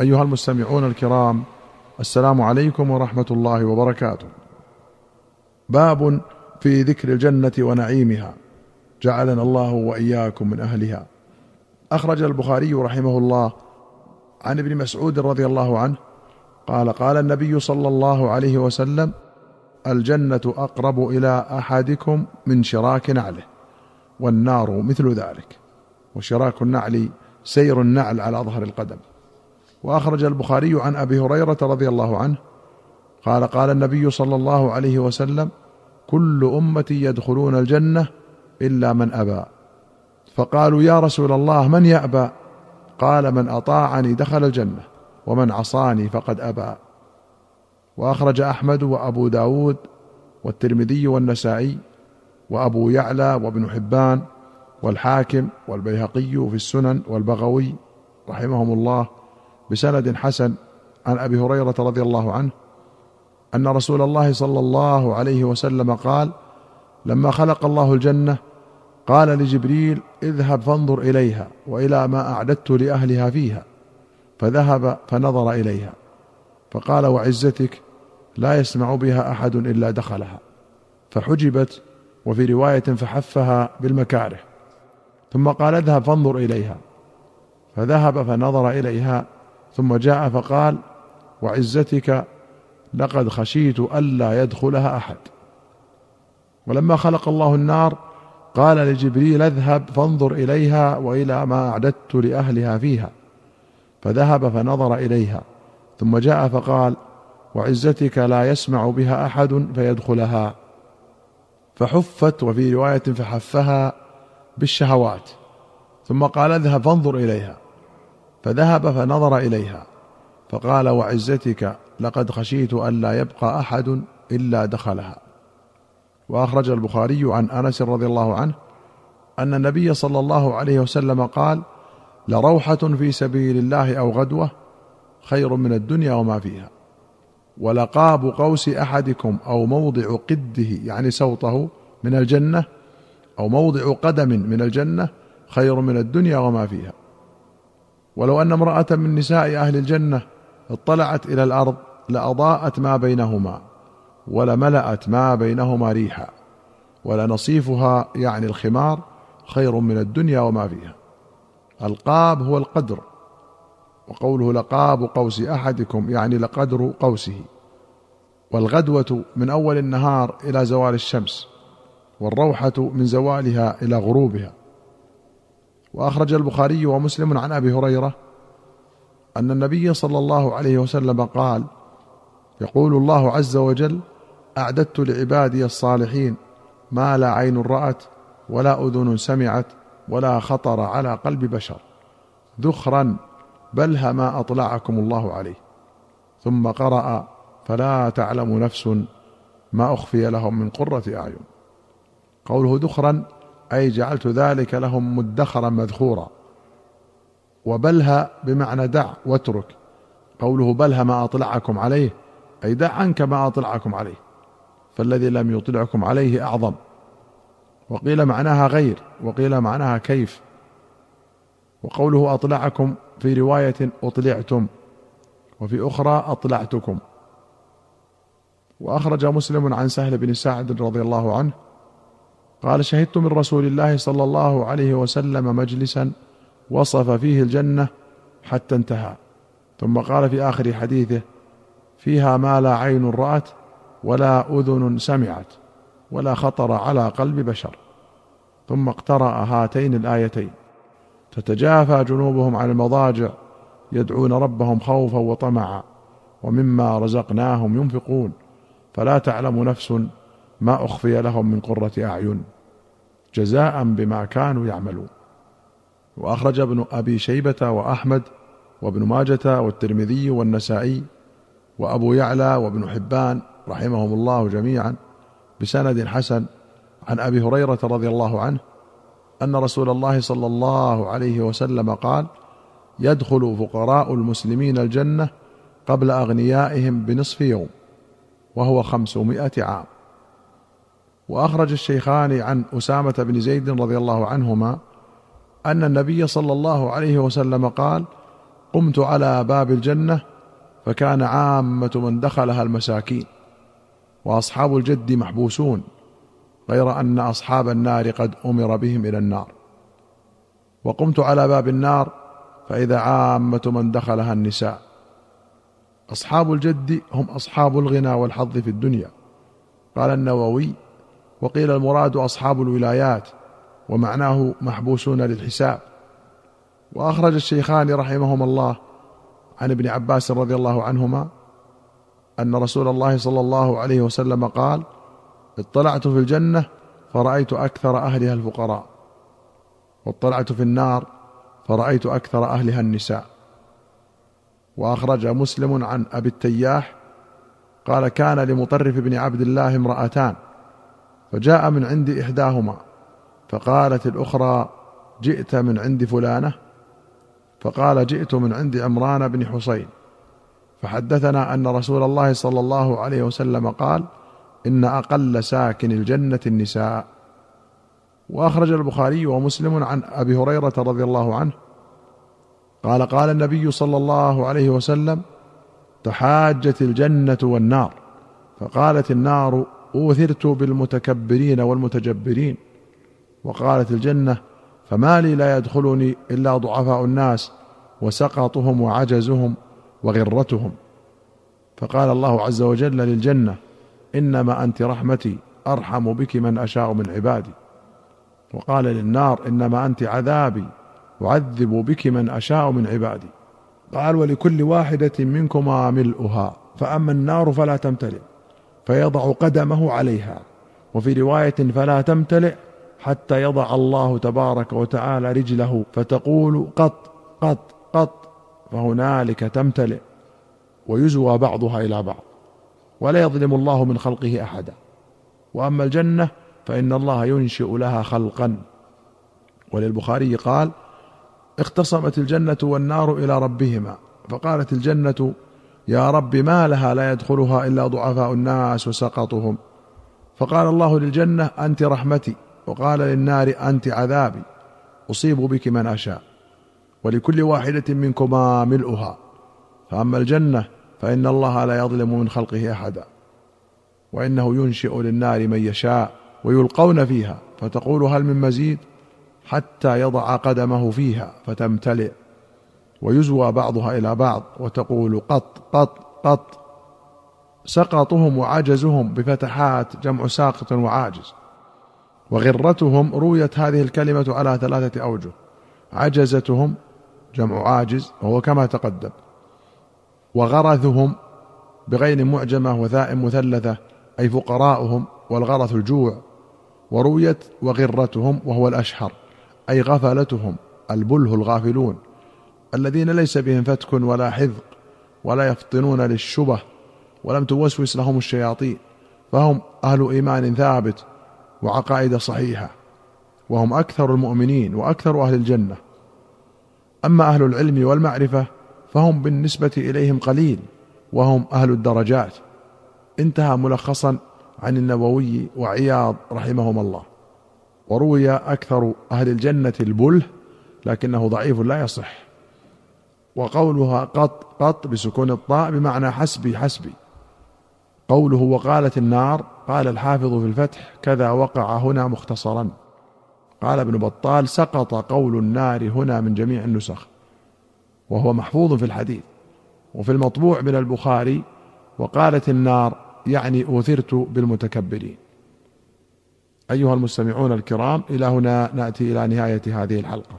أيها المستمعون الكرام السلام عليكم ورحمة الله وبركاته. باب في ذكر الجنة ونعيمها. جعلنا الله وإياكم من أهلها. أخرج البخاري رحمه الله عن ابن مسعود رضي الله عنه قال قال النبي صلى الله عليه وسلم الجنة أقرب إلى أحدكم من شراك نعله والنار مثل ذلك. وشراك النعل سير النعل على ظهر القدم. وأخرج البخاري عن أبي هريرة رضي الله عنه قال قال النبي صلى الله عليه وسلم كل أمتي يدخلون الجنة إلا من أبى. فقالوا يا رسول الله من يأبى؟ قال من أطاعني دخل الجنة ومن عصاني فقد أبى. وأخرج أحمد وأبو داود والترمذي والنسائي وأبو يعلى وابن حبان والحاكم والبيهقي في السنن والبغوي رحمهم الله بسند حسن عن أبي هريرة رضي الله عنه أن رسول الله صلى الله عليه وسلم قال لما خلق الله الجنة قال لجبريل اذهب فانظر إليها وإلى ما أعددت لأهلها فيها فذهب فنظر إليها فقال وعزتك لا يسمع بها أحد إلا دخلها فحجبت وفي رواية فحفها بالمكاره ثم قال اذهب فانظر إليها فذهب فنظر إليها ثم جاء فقال وعزتك لقد خشيت ألا يدخلها أحد. ولما خلق الله النار قال لجبريل اذهب فانظر إليها وإلى ما أعددت لأهلها فيها. فذهب فنظر إليها ثم جاء فقال وعزتك لا يسمع بها أحد فيدخلها. فحفت وفي رواية فحفها بالشهوات ثم قال اذهب فانظر إليها. فذهب فنظر إليها فقال وعزتك لقد خشيت الا يبقى أحد إلا دخلها. وأخرج البخاري عن أنس رضي الله عنه أن النبي صلى الله عليه وسلم قال لروحة في سبيل الله أو غدوة خير من الدنيا وما فيها ولقاب قوس أحدكم أو موضع قده يعني سوطه من الجنة أو موضع قدم من الجنة خير من الدنيا وما فيها. ولو أن امرأة من نساء أهل الجنة اطلعت إلى الأرض لأضاءت ما بينهما ولملأت ما بينهما ريحا ولنصيفها يعني الخمار خير من الدنيا وما فيها. القاب هو القدر وقوله لقاب قوس أحدكم يعني لقدر قوسه. والغدوة من أول النهار إلى زوال الشمس والروحة من زوالها إلى غروبها. وأخرج البخاري ومسلم عن أبي هريرة أن النبي صلى الله عليه وسلم قال يقول الله عز وجل أعددت لعبادي الصالحين ما لا عين رأت ولا أذن سمعت ولا خطر على قلب بشر. ذخرا بلها ما أطلعكم الله عليه. ثم قرأ فلا تعلم نفس ما أخفي لهم من قرة أعين. قوله ذخرا أي جعلت ذلك لهم مدخرا مذخورا. وبلها بمعنى دع واترك. قوله بلها ما أطلعكم عليه أي دع عنك ما أطلعكم عليه. فالذي لم يطلعكم عليه أعظم. وقيل معناها غير وقيل معناها كيف. وقوله أطلعكم في رواية أطلعتم وفي أخرى أطلعتكم. وأخرج مسلم عن سهل بن سعد رضي الله عنه قال شهدت من رسول الله صلى الله عليه وسلم مجلسا وصف فيه الجنة حتى انتهى. ثم قال في آخر حديثه فيها ما لا عين رأت ولا أذن سمعت ولا خطر على قلب بشر. ثم اقترأ هاتين الآيتين. تتجافى جنوبهم عن المضاجع يدعون ربهم خوفا وطمعا ومما رزقناهم ينفقون. فلا تعلم نفس ما أخفي لهم من قرة أعين جزاء بما كانوا يعملون. وأخرج ابن أبي شيبة وأحمد وابن ماجة والترمذي والنسائي وأبو يعلى وابن حبان رحمهم الله جميعا بسند حسن عن أبي هريرة رضي الله عنه أن رسول الله صلى الله عليه وسلم قال يدخل فقراء المسلمين الجنة قبل أغنيائهم بنصف يوم وهو خمسمائة عام. وأخرج الشيخان عن أسامة بن زيد رضي الله عنهما أن النبي صلى الله عليه وسلم قال قمت على باب الجنة فكان عامة من دخلها المساكين وأصحاب الجد محبوسون غير أن أصحاب النار قد أمر بهم إلى النار. وقمت على باب النار فإذا عامة من دخلها النساء. أصحاب الجد هم أصحاب الغنى والحظ في الدنيا. قال النووي وقيل المراد أصحاب الولايات ومعناه محبوسون للحساب. وأخرج الشيخان رحمهما الله عن ابن عباس رضي الله عنهما أن رسول الله صلى الله عليه وسلم قال اطلعت في الجنة فرأيت أكثر أهلها الفقراء واطلعت في النار فرأيت أكثر أهلها النساء. وأخرج مسلم عن أبي التياح قال كان لمطرف بن عبد الله امرأتان فجاء من عند إحداهما فقالت الأخرى جئت من عند فلانة؟ فقال جئت من عند عمران بن حصين فحدثنا أن رسول الله صلى الله عليه وسلم قال إن أقل ساكن الجنة النساء. وأخرج البخاري ومسلم عن أبي هريرة رضي الله عنه قال قال النبي صلى الله عليه وسلم تحاجت الجنة والنار. فقالت النار اوثرت بالمتكبرين والمتجبرين وقالت الجنة فما لي لا يدخلني إلا ضعفاء الناس وسقطهم وعجزهم وغرتهم. فقال الله عز وجل للجنة إنما أنت رحمتي أرحم بك من أشاء من عبادي. وقال للنار إنما أنت عذابي أعذب بك من أشاء من عبادي. قال ولكل واحدة منكما ملؤها فأما النار فلا تمتلئ. فيضع قدمه عليها. وفي رواية فلا تمتلئ حتى يضع الله تبارك وتعالى رجله فتقول قط قط قط فهنالك تمتلئ. ويزوى بعضها إلى بعض. ولا يظلم الله من خلقه أحدا. وأما الجنة فإن الله ينشئ لها خلقا. وللبخاري قال اختصمت الجنة والنار إلى ربهما. فقالت الجنة يا رب ما لها لا يدخلها إلا ضعفاء الناس وسقطهم. فقال الله للجنة أنت رحمتي وقال للنار أنت عذابي أصيب بك من أشاء. ولكل واحدة منكما ملؤها. فأما الجنة فإن الله لا يظلم من خلقه أحدا. وإنه ينشئ للنار من يشاء ويلقون فيها فتقول هل من مزيد؟ حتى يضع قدمه فيها فتمتلئ. ويزوى بعضها إلى بعض وتقول قط قط قط. سقطهم وعجزهم بفتحات جمع ساقط وعاجز. وغرتهم رويت هذه الكلمة على ثلاثة أوجه. عجزتهم جمع عاجز وهو كما تقدم. وغرثهم بغين معجمة وثاء مثلثة أي فقراؤهم والغرث الجوع. ورويت وغرتهم وهو الأشهر أي غفلتهم البله الغافلون. الذين ليس بهم فتك ولا حذق ولا يفطنون للشبه ولم توسوس لهم الشياطين فهم أهل إيمان ثابت وعقائد صحيحة وهم أكثر المؤمنين وأكثر أهل الجنة. أما أهل العلم والمعرفة فهم بالنسبة إليهم قليل وهم أهل الدرجات. انتهى ملخصا عن النووي وعياض رحمهما الله. وروي أكثر أهل الجنة البله لكنه ضعيف لا يصح. وقولها قط قط بسكون الطاء بمعنى حسبي حسبي. قوله وقالت النار قال الحافظ في الفتح كذا وقع هنا مختصرا. قال ابن بطال سقط قول النار هنا من جميع النسخ وهو محفوظ في الحديث وفي المطبوع من البخاري وقالت النار يعني أوثرت بالمتكبرين. أيها المستمعون الكرام إلى هنا نأتي إلى نهاية هذه الحلقة.